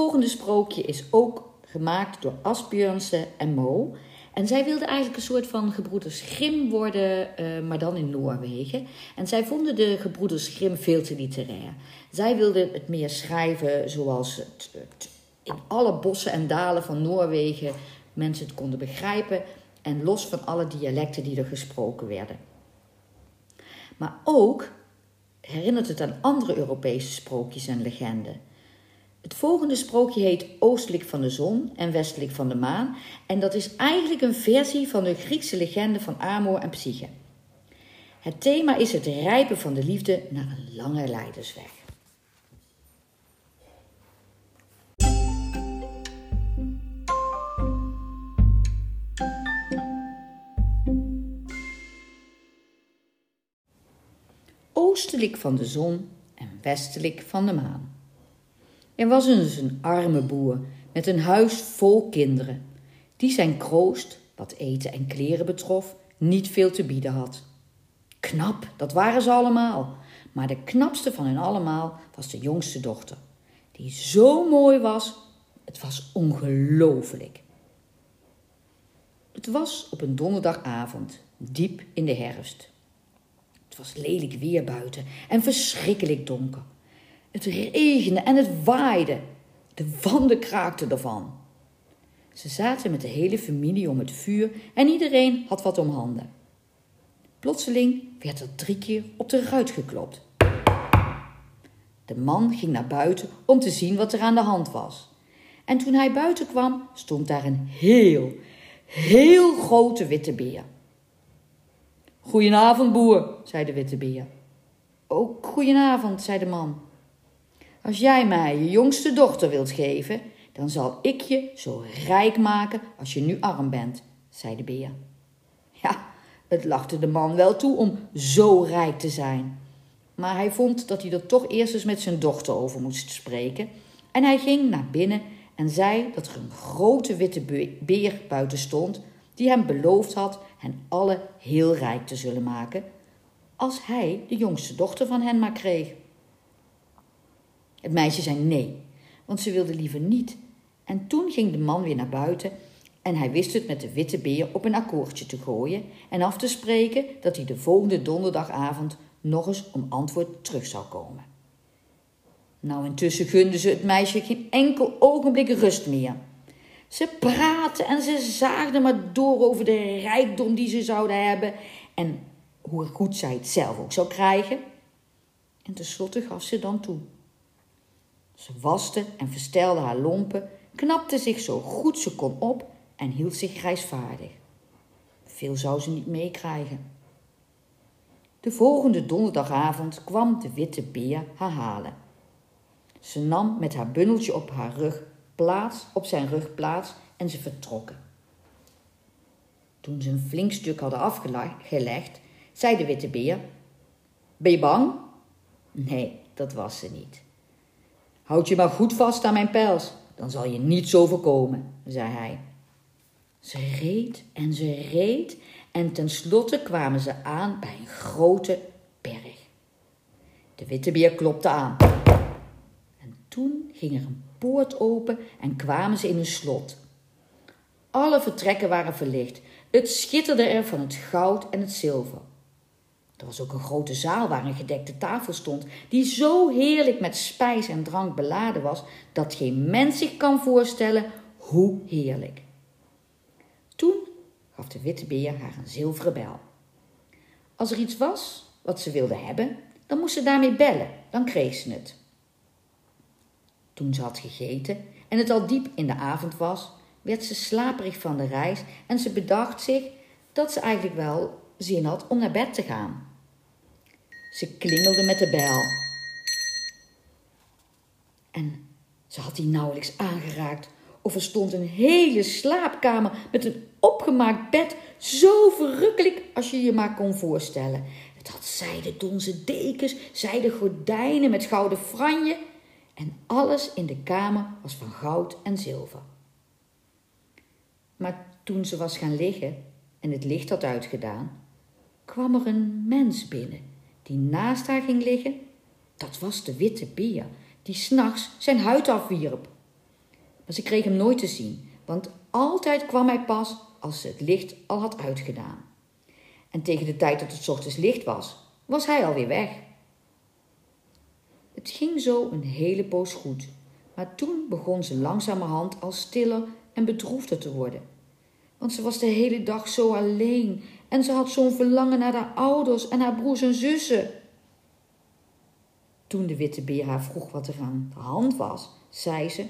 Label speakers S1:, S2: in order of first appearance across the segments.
S1: Volgende sprookje is ook gemaakt door Asbjörnse en Mo. En zij wilden eigenlijk een soort van gebroeders Grimm worden, eh, maar dan in Noorwegen. En zij vonden de gebroeders Grimm veel te literair. Zij wilden het meer schrijven zoals het, het in alle bossen en dalen van Noorwegen mensen het konden begrijpen. En los van alle dialecten die er gesproken werden. Maar ook herinnert het aan andere Europese sprookjes en legenden. Het volgende sprookje heet Oostelijk van de zon en Westelijk van de maan. En dat is eigenlijk een versie van de Griekse legende van Amor en Psyche. Het thema is het rijpen van de liefde naar een lange leidersweg. Oostelijk van de zon en westelijk van de maan. Er was eens een arme boer met een huis vol kinderen, die zijn kroost, wat eten en kleren betrof, niet veel te bieden had. Knap, dat waren ze allemaal, maar de knapste van hen allemaal was de jongste dochter, die zo mooi was, het was ongelooflijk. Het was op een donderdagavond, diep in de herfst. Het was lelijk weer buiten en verschrikkelijk donker. Het regende en het waaide. De wanden kraakten ervan. Ze zaten met de hele familie om het vuur en iedereen had wat om handen. Plotseling werd er drie keer op de ruit geklopt. De man ging naar buiten om te zien wat er aan de hand was. En toen hij buiten kwam, stond daar een heel, heel grote witte beer. Goedenavond, boer, zei de witte beer. Ook goedenavond, zei de man. Als jij mij je jongste dochter wilt geven, dan zal ik je zo rijk maken als je nu arm bent, zei de beer. Ja, het lachte de man wel toe om zo rijk te zijn. Maar hij vond dat hij er toch eerst eens met zijn dochter over moest spreken. En hij ging naar binnen en zei dat er een grote witte beer buiten stond, die hem beloofd had hen alle heel rijk te zullen maken, als hij de jongste dochter van hen maar kreeg. Het meisje zei nee, want ze wilde liever niet. En toen ging de man weer naar buiten en hij wist het met de witte beer op een akkoordje te gooien en af te spreken dat hij de volgende donderdagavond nog eens om antwoord terug zou komen. Nou, intussen gunde ze het meisje geen enkel ogenblik rust meer. Ze praatten en ze zaagden maar door over de rijkdom die ze zouden hebben en hoe goed zij het zelf ook zou krijgen. En tenslotte gaf ze dan toe. Ze waste en verstelde haar lompen, knapte zich zo goed ze kon op en hield zich grijsvaardig. Veel zou ze niet meekrijgen. De volgende donderdagavond kwam de witte beer haar halen. Ze nam met haar bundeltje op haar rug plaats, op zijn rug plaats en ze vertrokken. Toen ze een flink stuk hadden afgelegd, zei de witte beer: Ben je bang? Nee, dat was ze niet. Houd je maar goed vast aan mijn pels, dan zal je niets overkomen, zei hij. Ze reed en ze reed en tenslotte kwamen ze aan bij een grote berg. De witte beer klopte aan. En toen ging er een poort open en kwamen ze in een slot. Alle vertrekken waren verlicht. Het schitterde er van het goud en het zilver. Er was ook een grote zaal waar een gedekte tafel stond, die zo heerlijk met spijs en drank beladen was, dat geen mens zich kan voorstellen hoe heerlijk. Toen gaf de witte beer haar een zilveren bel. Als er iets was wat ze wilde hebben, dan moest ze daarmee bellen, dan kreeg ze het. Toen ze had gegeten en het al diep in de avond was, werd ze slaperig van de reis en ze bedacht zich dat ze eigenlijk wel zin had om naar bed te gaan. Ze klingelde met de bel. En ze had die nauwelijks aangeraakt of er stond een hele slaapkamer met een opgemaakt bed, zo verrukkelijk als je je maar kon voorstellen. Het had zijden donzen dekens, zijden gordijnen met gouden franje en alles in de kamer was van goud en zilver. Maar toen ze was gaan liggen en het licht had uitgedaan, kwam er een mens binnen die naast haar ging liggen. Dat was de witte beer die s'nachts zijn huid afwierp. Maar ze kreeg hem nooit te zien, want altijd kwam hij pas als ze het licht al had uitgedaan. En tegen de tijd dat het ochtends licht was, was hij alweer weg. Het ging zo een hele poos goed, maar toen begon ze langzamerhand al stiller en bedroefder te worden. Want ze was de hele dag zo alleen en ze had zo'n verlangen naar haar ouders en haar broers en zussen. Toen de witte beer haar vroeg wat er aan de hand was, zei ze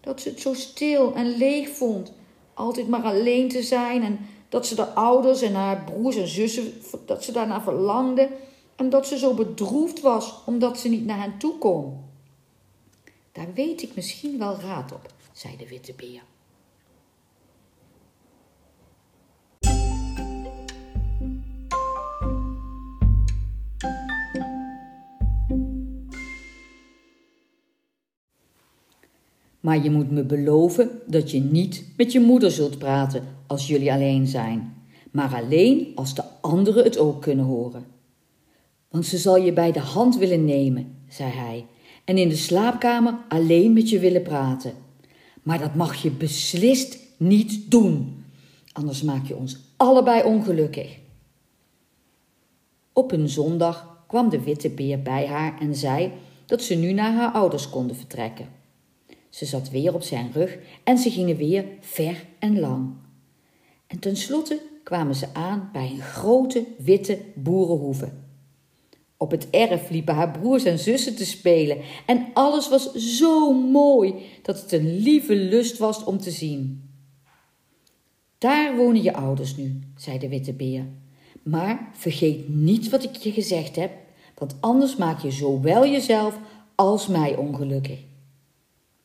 S1: dat ze het zo stil en leeg vond, altijd maar alleen te zijn en dat ze de ouders en haar broers en zussen, dat ze daarna verlangde en dat ze zo bedroefd was omdat ze niet naar hen toe kon. Daar weet ik misschien wel raad op, zei de witte beer. Maar je moet me beloven dat je niet met je moeder zult praten als jullie alleen zijn, maar alleen als de anderen het ook kunnen horen. Want ze zal je bij de hand willen nemen, zei hij, en in de slaapkamer alleen met je willen praten. Maar dat mag je beslist niet doen, anders maak je ons allebei ongelukkig. Op een zondag kwam de witte beer bij haar en zei dat ze nu naar haar ouders konden vertrekken. Ze zat weer op zijn rug en ze gingen weer ver en lang. En tenslotte kwamen ze aan bij een grote witte boerenhoeve. Op het erf liepen haar broers en zussen te spelen en alles was zo mooi dat het een lieve lust was om te zien. Daar wonen je ouders nu, zei de witte beer. Maar vergeet niet wat ik je gezegd heb, want anders maak je zowel jezelf als mij ongelukkig.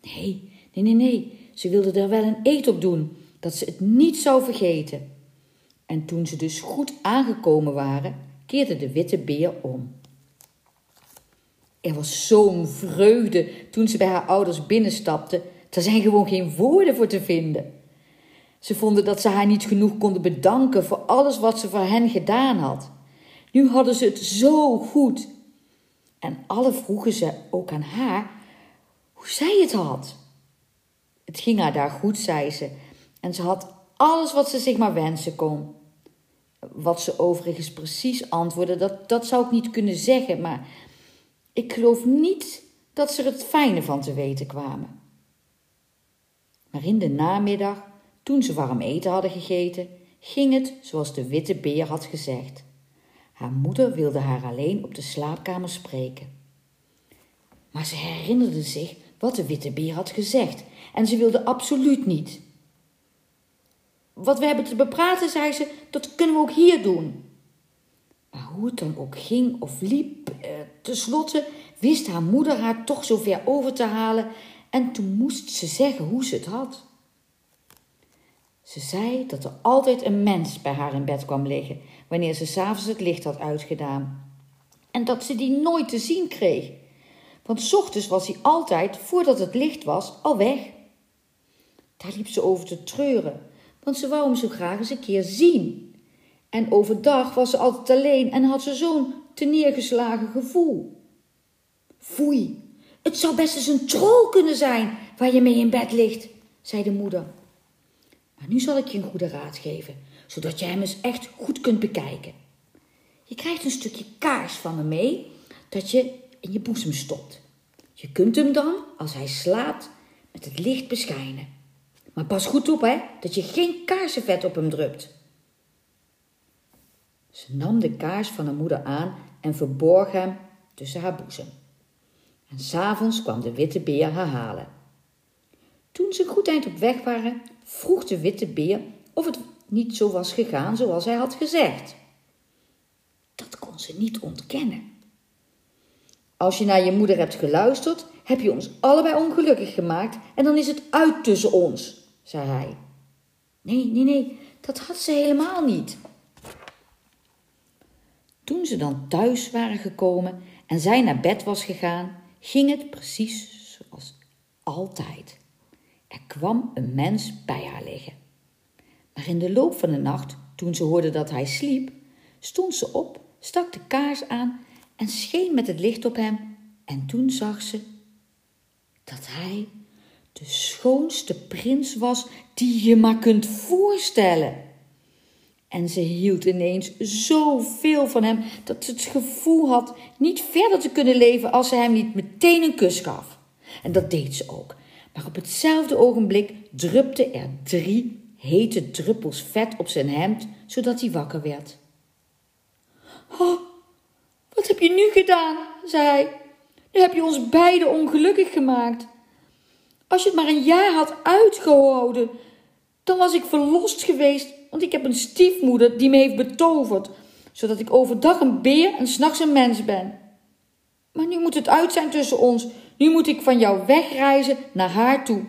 S1: Nee, nee, nee, nee. Ze wilde er wel een eet op doen, dat ze het niet zou vergeten. En toen ze dus goed aangekomen waren, keerde de witte beer om. Er was zo'n vreugde toen ze bij haar ouders binnenstapte. Er zijn gewoon geen woorden voor te vinden. Ze vonden dat ze haar niet genoeg konden bedanken voor alles wat ze voor hen gedaan had. Nu hadden ze het zo goed. En alle vroegen ze ook aan haar hoe zij het had. Het ging haar daar goed, zei ze, en ze had alles wat ze zich maar wensen kon. Wat ze overigens precies antwoordde, dat, dat zou ik niet kunnen zeggen, maar ik geloof niet dat ze er het fijne van te weten kwamen. Maar in de namiddag, toen ze warm eten hadden gegeten, ging het zoals de witte beer had gezegd. Haar moeder wilde haar alleen op de slaapkamer spreken. Maar ze herinnerde zich wat de witte beer had gezegd en ze wilde absoluut niet. Wat we hebben te bepraten, zei ze, dat kunnen we ook hier doen. Maar hoe het dan ook ging of liep, eh, tenslotte wist haar moeder haar toch zover over te halen en toen moest ze zeggen hoe ze het had. Ze zei dat er altijd een mens bij haar in bed kwam liggen wanneer ze s'avonds het licht had uitgedaan. En dat ze die nooit te zien kreeg, want s ochtends was hij altijd, voordat het licht was, al weg. Daar liep ze over te treuren, want ze wou hem zo graag eens een keer zien. En overdag was ze altijd alleen en had ze zo'n neergeslagen gevoel. Foei, het zou best eens een troll kunnen zijn waar je mee in bed ligt, zei de moeder. Maar nu zal ik je een goede raad geven, zodat je hem eens echt goed kunt bekijken. Je krijgt een stukje kaars van me mee, dat je in je boezem stopt. Je kunt hem dan, als hij slaapt, met het licht beschijnen. Maar pas goed op, hè, dat je geen kaarsenvet op hem drupt. Ze nam de kaars van haar moeder aan en verborg hem tussen haar boezem. En s'avonds kwam de witte beer haar halen. Toen ze goed eind op weg waren, vroeg de witte beer of het niet zo was gegaan zoals hij had gezegd. Dat kon ze niet ontkennen. Als je naar je moeder hebt geluisterd, heb je ons allebei ongelukkig gemaakt en dan is het uit tussen ons, zei hij. Nee, nee, nee, dat had ze helemaal niet. Toen ze dan thuis waren gekomen en zij naar bed was gegaan, ging het precies zoals altijd. Er kwam een mens bij haar liggen. Maar in de loop van de nacht, toen ze hoorde dat hij sliep, stond ze op, stak de kaars aan en scheen met het licht op hem. En toen zag ze dat hij de schoonste prins was die je maar kunt voorstellen. En ze hield ineens zoveel van hem dat ze het gevoel had niet verder te kunnen leven als ze hem niet meteen een kus gaf. En dat deed ze ook. Maar op hetzelfde ogenblik drupte er drie hete druppels vet op zijn hemd, zodat hij wakker werd. Oh, wat heb je nu gedaan? zei hij. Nu heb je ons beiden ongelukkig gemaakt. Als je het maar een jaar had uitgehouden, dan was ik verlost geweest, want ik heb een stiefmoeder die me heeft betoverd, zodat ik overdag een beer en s'nachts een mens ben. Maar nu moet het uit zijn tussen ons. Nu moet ik van jou wegreizen naar haar toe.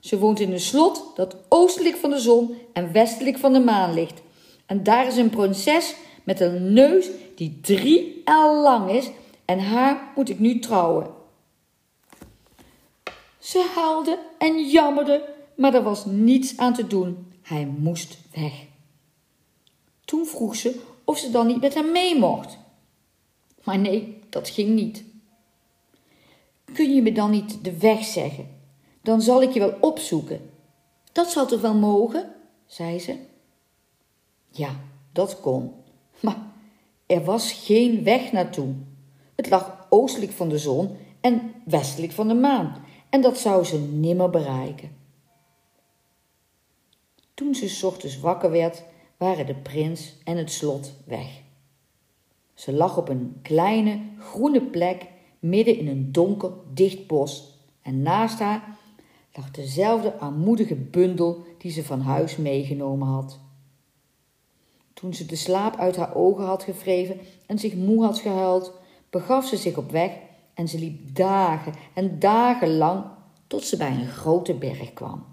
S1: Ze woont in een slot dat oostelijk van de zon en westelijk van de maan ligt. En daar is een prinses met een neus die drie el lang is en haar moet ik nu trouwen. Ze huilde en jammerde, maar er was niets aan te doen. Hij moest weg. Toen vroeg ze of ze dan niet met hem mee mocht. Maar nee, dat ging niet. Kun je me dan niet de weg zeggen? Dan zal ik je wel opzoeken. Dat zal toch wel mogen? zei ze. Ja, dat kon. Maar er was geen weg naartoe. Het lag oostelijk van de zon en westelijk van de maan, en dat zou ze nimmer bereiken. Toen ze ochtends wakker werd, waren de prins en het slot weg. Ze lag op een kleine groene plek midden in een donker, dicht bos en naast haar lag dezelfde armoedige bundel die ze van huis meegenomen had. Toen ze de slaap uit haar ogen had gevreven en zich moe had gehuild, begaf ze zich op weg en ze liep dagen en dagen lang tot ze bij een grote berg kwam.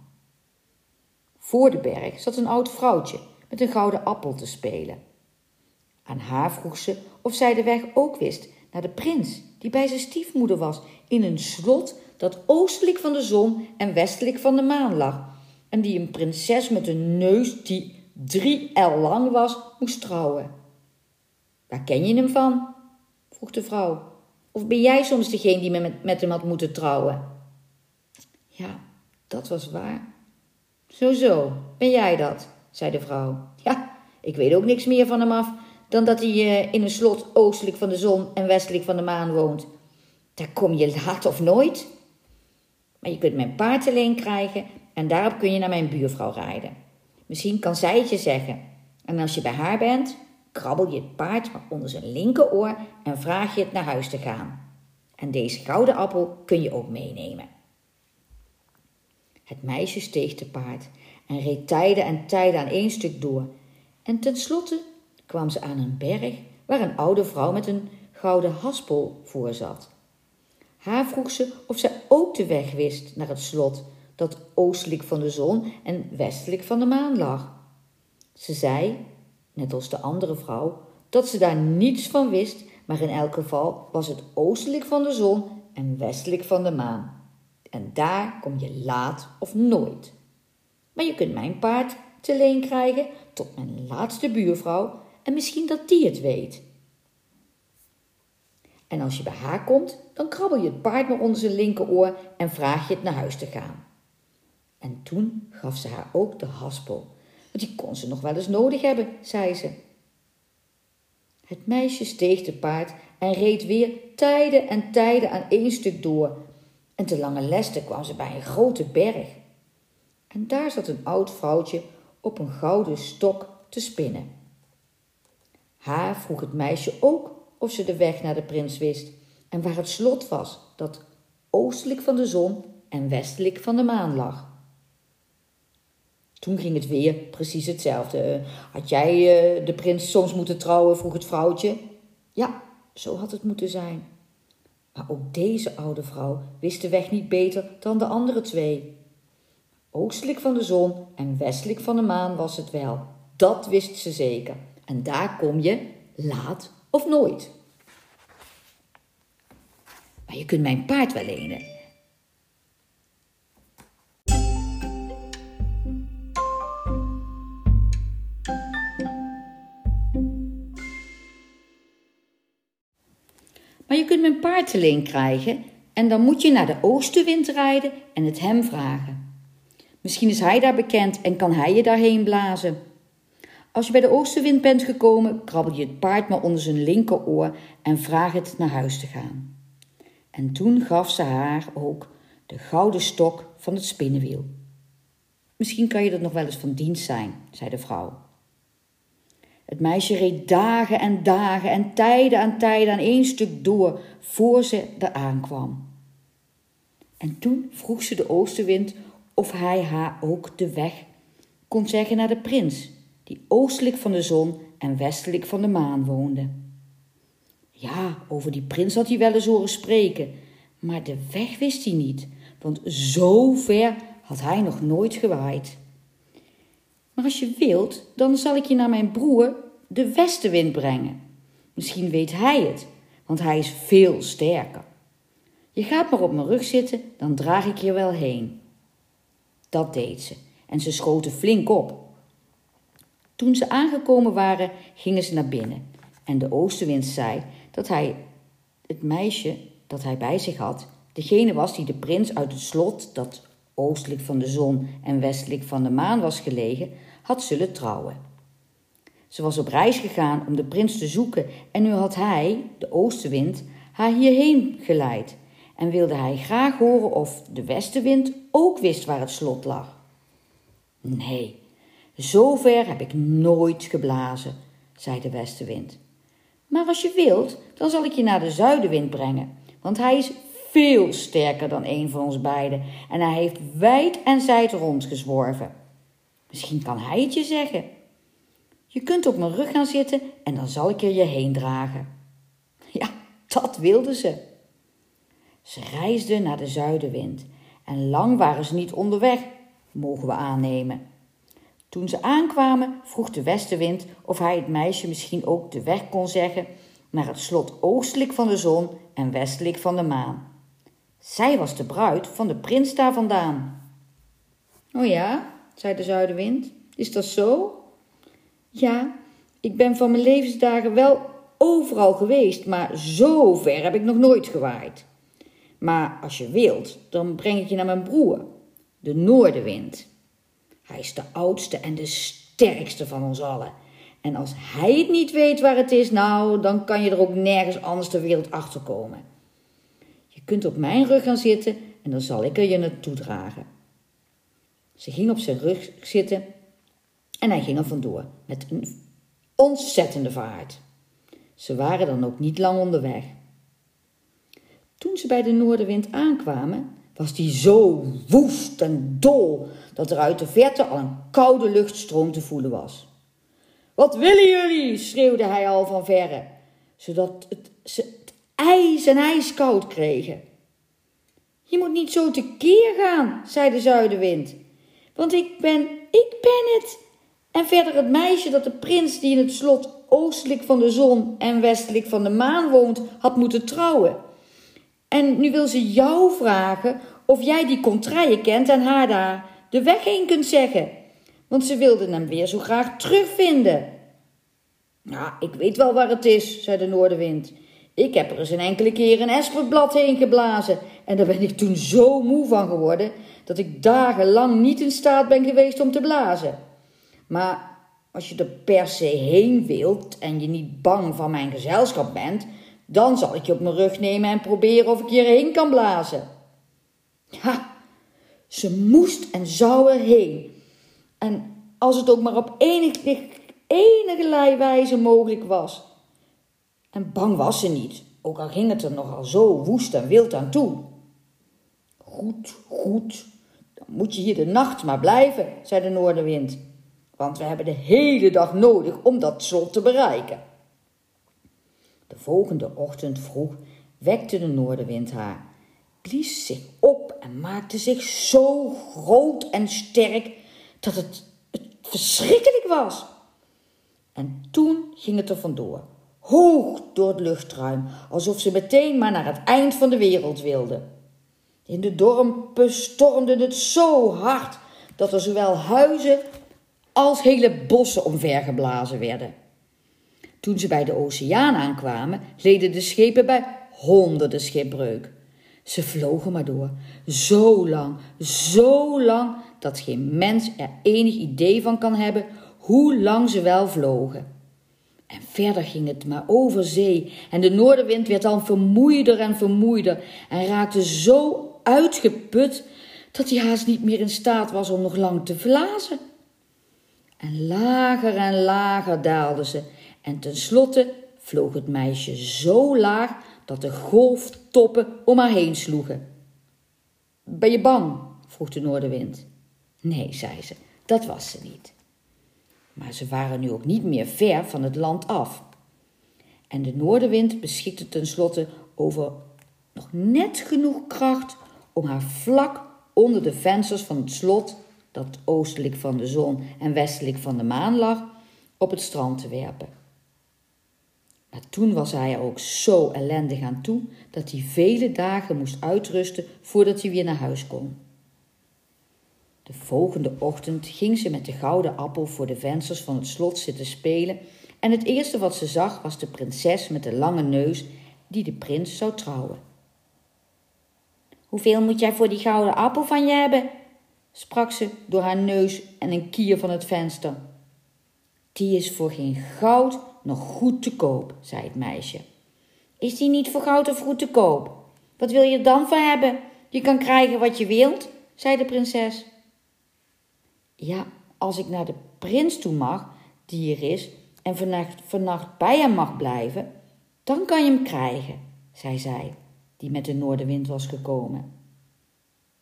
S1: Voor de berg zat een oud vrouwtje met een gouden appel te spelen. Aan haar vroeg ze of zij de weg ook wist naar de prins die bij zijn stiefmoeder was in een slot dat oostelijk van de zon en westelijk van de maan lag en die een prinses met een neus die drie el lang was moest trouwen. Waar ken je hem van? vroeg de vrouw. Of ben jij soms degene die met, met hem had moeten trouwen? Ja, dat was waar. Zo, zo, ben jij dat? zei de vrouw. Ja, ik weet ook niks meer van hem af dan dat hij uh, in een slot oostelijk van de zon en westelijk van de maan woont. Daar kom je laat of nooit. Maar je kunt mijn paard alleen krijgen en daarop kun je naar mijn buurvrouw rijden. Misschien kan zij het je zeggen. En als je bij haar bent, krabbel je het paard onder zijn linkeroor en vraag je het naar huis te gaan. En deze gouden appel kun je ook meenemen. Het meisje steeg te paard en reed tijden en tijden aan één stuk door. En tenslotte kwam ze aan een berg waar een oude vrouw met een gouden haspel voor zat. Haar vroeg ze of zij ook de weg wist naar het slot dat oostelijk van de zon en westelijk van de maan lag. Ze zei, net als de andere vrouw, dat ze daar niets van wist, maar in elk geval was het oostelijk van de zon en westelijk van de maan. En daar kom je laat of nooit. Maar je kunt mijn paard te leen krijgen tot mijn laatste buurvrouw en misschien dat die het weet. En als je bij haar komt, dan krabbel je het paard maar onder zijn linkeroor en vraag je het naar huis te gaan. En toen gaf ze haar ook de haspel, want die kon ze nog wel eens nodig hebben, zei ze. Het meisje steeg te paard en reed weer tijden en tijden aan één stuk door. En te lange leste kwam ze bij een grote berg. En daar zat een oud vrouwtje op een gouden stok te spinnen. Haar vroeg het meisje ook of ze de weg naar de prins wist en waar het slot was dat oostelijk van de zon en westelijk van de maan lag. Toen ging het weer precies hetzelfde. Had jij uh, de prins soms moeten trouwen? vroeg het vrouwtje. Ja, zo had het moeten zijn. Maar ook deze oude vrouw wist de weg niet beter dan de andere twee. Oostelijk van de zon en westelijk van de maan was het wel. Dat wist ze zeker. En daar kom je laat of nooit. Maar je kunt mijn paard wel lenen. Je kunt mijn paard te leen krijgen en dan moet je naar de oostenwind rijden en het hem vragen. Misschien is hij daar bekend en kan hij je daarheen blazen. Als je bij de oostenwind bent gekomen, krabbel je het paard maar onder zijn linkeroor en vraag het naar huis te gaan. En toen gaf ze haar ook de gouden stok van het spinnenwiel. Misschien kan je dat nog wel eens van dienst zijn, zei de vrouw. Het meisje reed dagen en dagen en tijden aan tijden aan één stuk door voor ze er aankwam. En toen vroeg ze de oostenwind of hij haar ook de weg kon zeggen naar de prins, die oostelijk van de zon en westelijk van de maan woonde. Ja, over die prins had hij wel eens horen spreken, maar de weg wist hij niet, want zo ver had hij nog nooit gewaaid. Maar als je wilt, dan zal ik je naar mijn broer, de westenwind, brengen. Misschien weet hij het, want hij is veel sterker. Je gaat maar op mijn rug zitten, dan draag ik je wel heen. Dat deed ze en ze schoten flink op. Toen ze aangekomen waren, gingen ze naar binnen. En de oostenwind zei dat hij het meisje dat hij bij zich had, degene was die de prins uit het slot, dat oostelijk van de zon en westelijk van de maan was gelegen, had zullen trouwen. Ze was op reis gegaan om de prins te zoeken en nu had hij, de oostenwind, haar hierheen geleid en wilde hij graag horen of de westenwind ook wist waar het slot lag. Nee, zover heb ik nooit geblazen, zei de westenwind. Maar als je wilt, dan zal ik je naar de zuidenwind brengen, want hij is veel sterker dan een van ons beiden en hij heeft wijd en zijd rondgezworven. Misschien kan hij het je zeggen. Je kunt op mijn rug gaan zitten en dan zal ik er je heen dragen. Ja, dat wilde ze. Ze reisden naar de zuidenwind en lang waren ze niet onderweg, mogen we aannemen. Toen ze aankwamen, vroeg de westenwind of hij het meisje misschien ook de weg kon zeggen naar het slot oostelijk van de zon en westelijk van de maan. Zij was de bruid van de prins daar vandaan. O ja, zei de zuidenwind, is dat zo? Ja, ik ben van mijn levensdagen wel overal geweest, maar zo ver heb ik nog nooit gewaaid. Maar als je wilt, dan breng ik je naar mijn broer, de Noordenwind. Hij is de oudste en de sterkste van ons allen. En als hij het niet weet waar het is, nou, dan kan je er ook nergens anders ter wereld achter komen. Kunt op mijn rug gaan zitten en dan zal ik er je naartoe dragen. Ze ging op zijn rug zitten en hij ging er vandoor met een ontzettende vaart. Ze waren dan ook niet lang onderweg. Toen ze bij de noordenwind aankwamen, was die zo woest en dol dat er uit de verte al een koude luchtstroom te voelen was. Wat willen jullie? schreeuwde hij al van verre, zodat het, ze ijs en ijskoud kregen. Je moet niet zo tekeer gaan, zei de zuidenwind, want ik ben, ik ben het. En verder het meisje dat de prins die in het slot oostelijk van de zon en westelijk van de maan woont, had moeten trouwen. En nu wil ze jou vragen of jij die contraille kent en haar daar de weg heen kunt zeggen. Want ze wilde hem weer zo graag terugvinden. Nou, ik weet wel waar het is, zei de noordenwind. Ik heb er eens een enkele keer een esperblad heen geblazen en daar ben ik toen zo moe van geworden dat ik dagenlang niet in staat ben geweest om te blazen. Maar als je er per se heen wilt en je niet bang van mijn gezelschap bent, dan zal ik je op mijn rug nemen en proberen of ik je erheen kan blazen. Ja, ze moest en zou erheen. En als het ook maar op enige, enige wijze mogelijk was. En bang was ze niet, ook al ging het er nogal zo woest en wild aan toe. Goed, goed, dan moet je hier de nacht maar blijven, zei de noordenwind. Want we hebben de hele dag nodig om dat slot te bereiken. De volgende ochtend vroeg wekte de noordenwind haar, blies zich op en maakte zich zo groot en sterk dat het, het verschrikkelijk was. En toen ging het er vandoor, hoog door het luchtruim, alsof ze meteen maar naar het eind van de wereld wilde. In de dorpen stormde het zo hard dat er zowel huizen als hele bossen omvergeblazen werden. Toen ze bij de oceaan aankwamen, leden de schepen bij honderden schipbreuk. Ze vlogen maar door, zo lang, zo lang, dat geen mens er enig idee van kan hebben hoe lang ze wel vlogen. En verder ging het maar over zee en de noordenwind werd dan vermoeider en vermoeider en raakte zo uitgeput dat hij haast niet meer in staat was om nog lang te vlazen. En lager en lager daalde ze en tenslotte vloog het meisje zo laag dat de golftoppen om haar heen sloegen. Ben je bang? vroeg de noordenwind. Nee, zei ze, dat was ze niet. Maar ze waren nu ook niet meer ver van het land af. En de noordenwind beschikte tenslotte over nog net genoeg kracht om haar vlak onder de vensters van het slot, dat oostelijk van de zon en westelijk van de maan lag, op het strand te werpen. Maar toen was hij er ook zo ellendig aan toe dat hij vele dagen moest uitrusten voordat hij weer naar huis kon. De volgende ochtend ging ze met de gouden appel voor de vensters van het slot zitten spelen en het eerste wat ze zag was de prinses met de lange neus die de prins zou trouwen. Hoeveel moet jij voor die gouden appel van je hebben? sprak ze door haar neus en een kier van het venster. Die is voor geen goud nog goed te koop, zei het meisje. Is die niet voor goud of goed te koop? Wat wil je er dan voor hebben? Je kan krijgen wat je wilt, zei de prinses. Ja, als ik naar de prins toe mag, die er is, en vannacht, bij hem mag blijven, dan kan je hem krijgen, zei zij, die met de noordenwind was gekomen.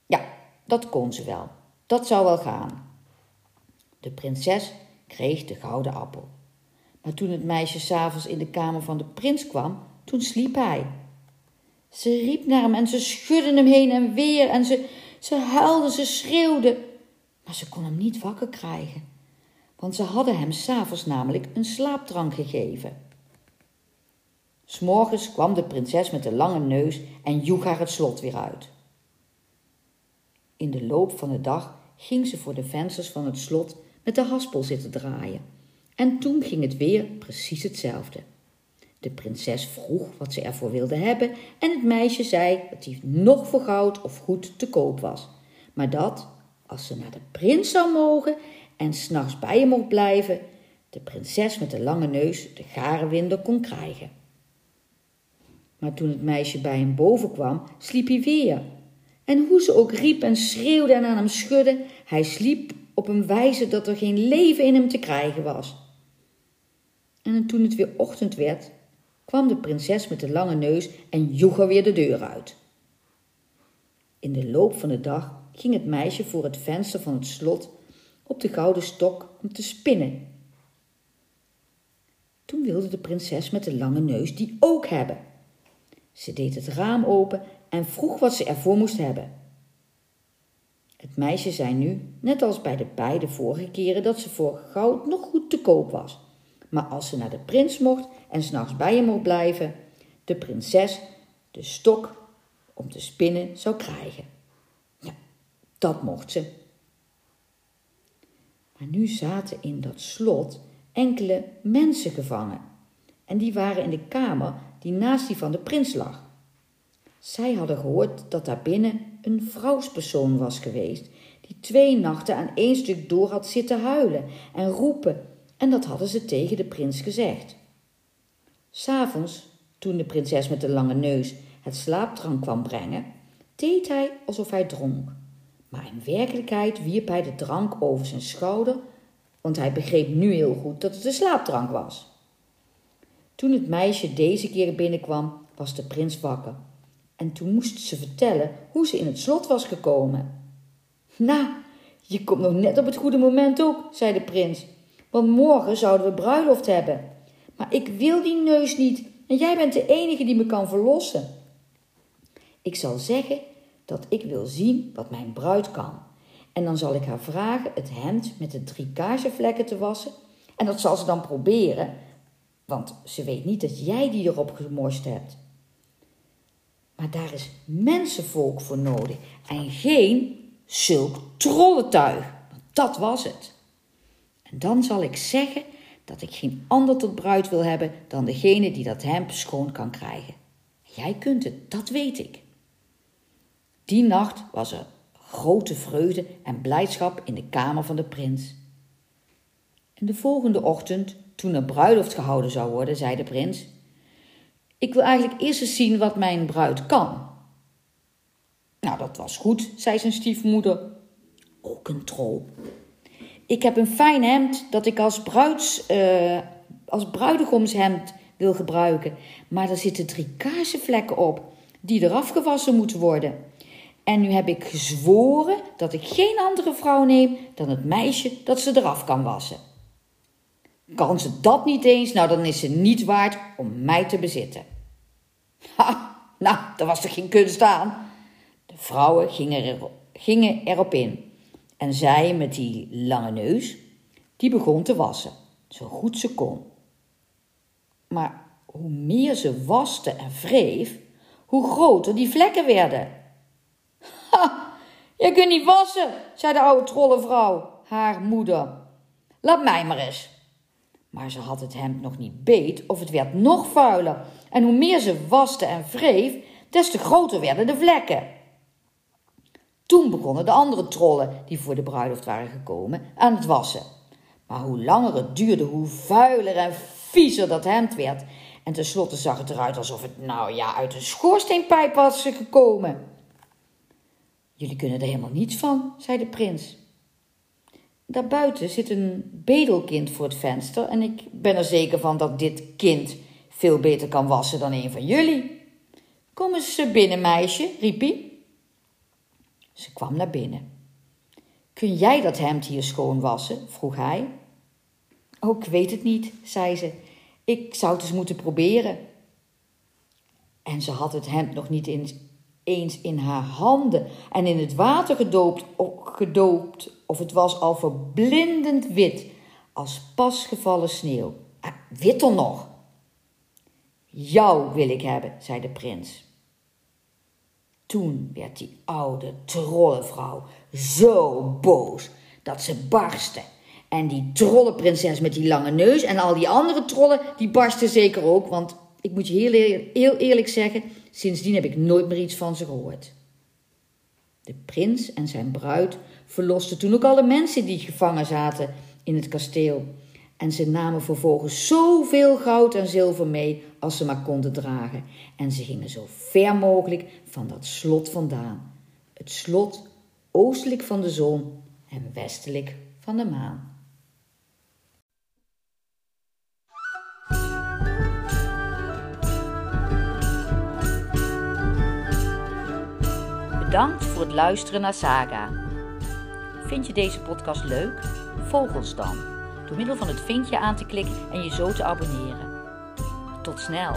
S1: Ja, dat kon ze wel. Dat zou wel gaan. De prinses kreeg de gouden appel. Maar toen het meisje s'avonds in de kamer van de prins kwam, toen sliep hij. Ze riep naar hem en ze schudde hem heen en weer en ze, ze huilde, ze schreeuwde. Maar ze kon hem niet wakker krijgen, want ze hadden hem s'avonds namelijk een slaapdrank gegeven. S'morgens kwam de prinses met de lange neus en joeg haar het slot weer uit. In de loop van de dag ging ze voor de vensters van het slot met de haspel zitten draaien. En toen ging het weer precies hetzelfde. De prinses vroeg wat ze ervoor wilde hebben en het meisje zei dat die nog voor goud of goed te koop was. Maar dat, als ze naar de prins zou mogen en s'nachts bij hem mocht blijven, de prinses met de lange neus de garenwinder kon krijgen. Maar toen het meisje bij hem boven kwam, sliep hij weer. En hoe ze ook riep en schreeuwde en aan hem schudde, hij sliep op een wijze dat er geen leven in hem te krijgen was. En toen het weer ochtend werd, kwam de prinses met de lange neus en joeg er weer de deur uit. In de loop van de dag ging het meisje voor het venster van het slot op de gouden stok om te spinnen. Toen wilde de prinses met de lange neus die ook hebben. Ze deed het raam open en vroeg wat ze ervoor moest hebben. Het meisje zei nu, net als bij de beide vorige keren, dat ze voor goud nog goed te koop was. Maar als ze naar de prins mocht en s'nachts bij hem mocht blijven, de prinses de stok om te spinnen zou krijgen. Dat mocht ze. Maar nu zaten in dat slot enkele mensen gevangen. En die waren in de kamer die naast die van de prins lag. Zij hadden gehoord dat daar binnen een vrouwspersoon was geweest, die twee nachten aan één stuk door had zitten huilen en roepen, en dat hadden ze tegen de prins gezegd. S'avonds, toen de prinses met de lange neus het slaapdrank kwam brengen, deed hij alsof hij dronk. Maar in werkelijkheid wierp hij de drank over zijn schouder, want hij begreep nu heel goed dat het de slaapdrank was. Toen het meisje deze keer binnenkwam, was de prins wakker. En toen moest ze vertellen hoe ze in het slot was gekomen. Nou, je komt nog net op het goede moment ook, zei de prins. Want morgen zouden we bruiloft hebben. Maar ik wil die neus niet en jij bent de enige die me kan verlossen. Ik zal zeggen dat ik wil zien wat mijn bruid kan. En dan zal ik haar vragen het hemd met de drie kaarsvlekken te wassen. En dat zal ze dan proberen, want ze weet niet dat jij die erop gemorst hebt. Maar daar is mensenvolk voor nodig en geen zulk trollentuig. Dat was het. En dan zal ik zeggen dat ik geen ander tot bruid wil hebben dan degene die dat hemd schoon kan krijgen. Jij kunt het, dat weet ik. Die nacht was er grote vreugde en blijdschap in de kamer van de prins. En de volgende ochtend, toen er bruiloft gehouden zou worden, zei de prins: Ik wil eigenlijk eerst eens zien wat mijn bruid kan. Nou, dat was goed, zei zijn stiefmoeder. Ook een troll. Ik heb een fijn hemd dat ik als, bruids, uh, als wil gebruiken. Maar er zitten drie kaarsenvlekken op die eraf gewassen moeten worden. En nu heb ik gezworen dat ik geen andere vrouw neem dan het meisje dat ze eraf kan wassen. Kan ze dat niet eens, nou dan is ze niet waard om mij te bezitten. Ha, nou, daar was er geen kunst aan. De vrouwen gingen, gingen erop in. En zij met die lange neus, die begon te wassen, zo goed ze kon. Maar hoe meer ze waste en wreef, hoe groter die vlekken werden. Je kunt niet wassen, zei de oude trollenvrouw, haar moeder. Laat mij maar eens. Maar ze had het hemd nog niet beet of het werd nog vuiler. En hoe meer ze waste en wreef, des te groter werden de vlekken. Toen begonnen de andere trollen, die voor de bruiloft waren gekomen, aan het wassen. Maar hoe langer het duurde, hoe vuiler en viezer dat hemd werd. En tenslotte zag het eruit alsof het nou ja uit een schoorsteenpijp was gekomen. Jullie kunnen er helemaal niets van, zei de prins. Daarbuiten zit een bedelkind voor het venster en ik ben er zeker van dat dit kind veel beter kan wassen dan een van jullie. Kom eens binnen, meisje, riep hij. Ze kwam naar binnen. Kun jij dat hemd hier schoon wassen? vroeg hij. Oh, ik weet het niet, zei ze. Ik zou het eens moeten proberen. En ze had het hemd nog niet eens in haar handen en in het water gedoopt, gedoopt of het was al verblindend wit, als pasgevallen sneeuw. Ah, witter nog. Jou wil ik hebben, zei de prins. Toen werd die oude trollenvrouw zo boos dat ze barstte. En die trollenprinses met die lange neus en al die andere trollen, die barsten zeker ook. Want ik moet je heel eerlijk zeggen, sindsdien heb ik nooit meer iets van ze gehoord. De prins en zijn bruid verlosten toen ook alle mensen die gevangen zaten in het kasteel. En ze namen vervolgens zoveel goud en zilver mee als ze maar konden dragen. En ze gingen zo ver mogelijk van dat slot vandaan. Het slot oostelijk van de zon en westelijk van de maan. Bedankt voor het luisteren naar Saga. Vind je deze podcast leuk? Volg ons dan door middel van het vinkje aan te klikken en je zo te abonneren. Tot snel!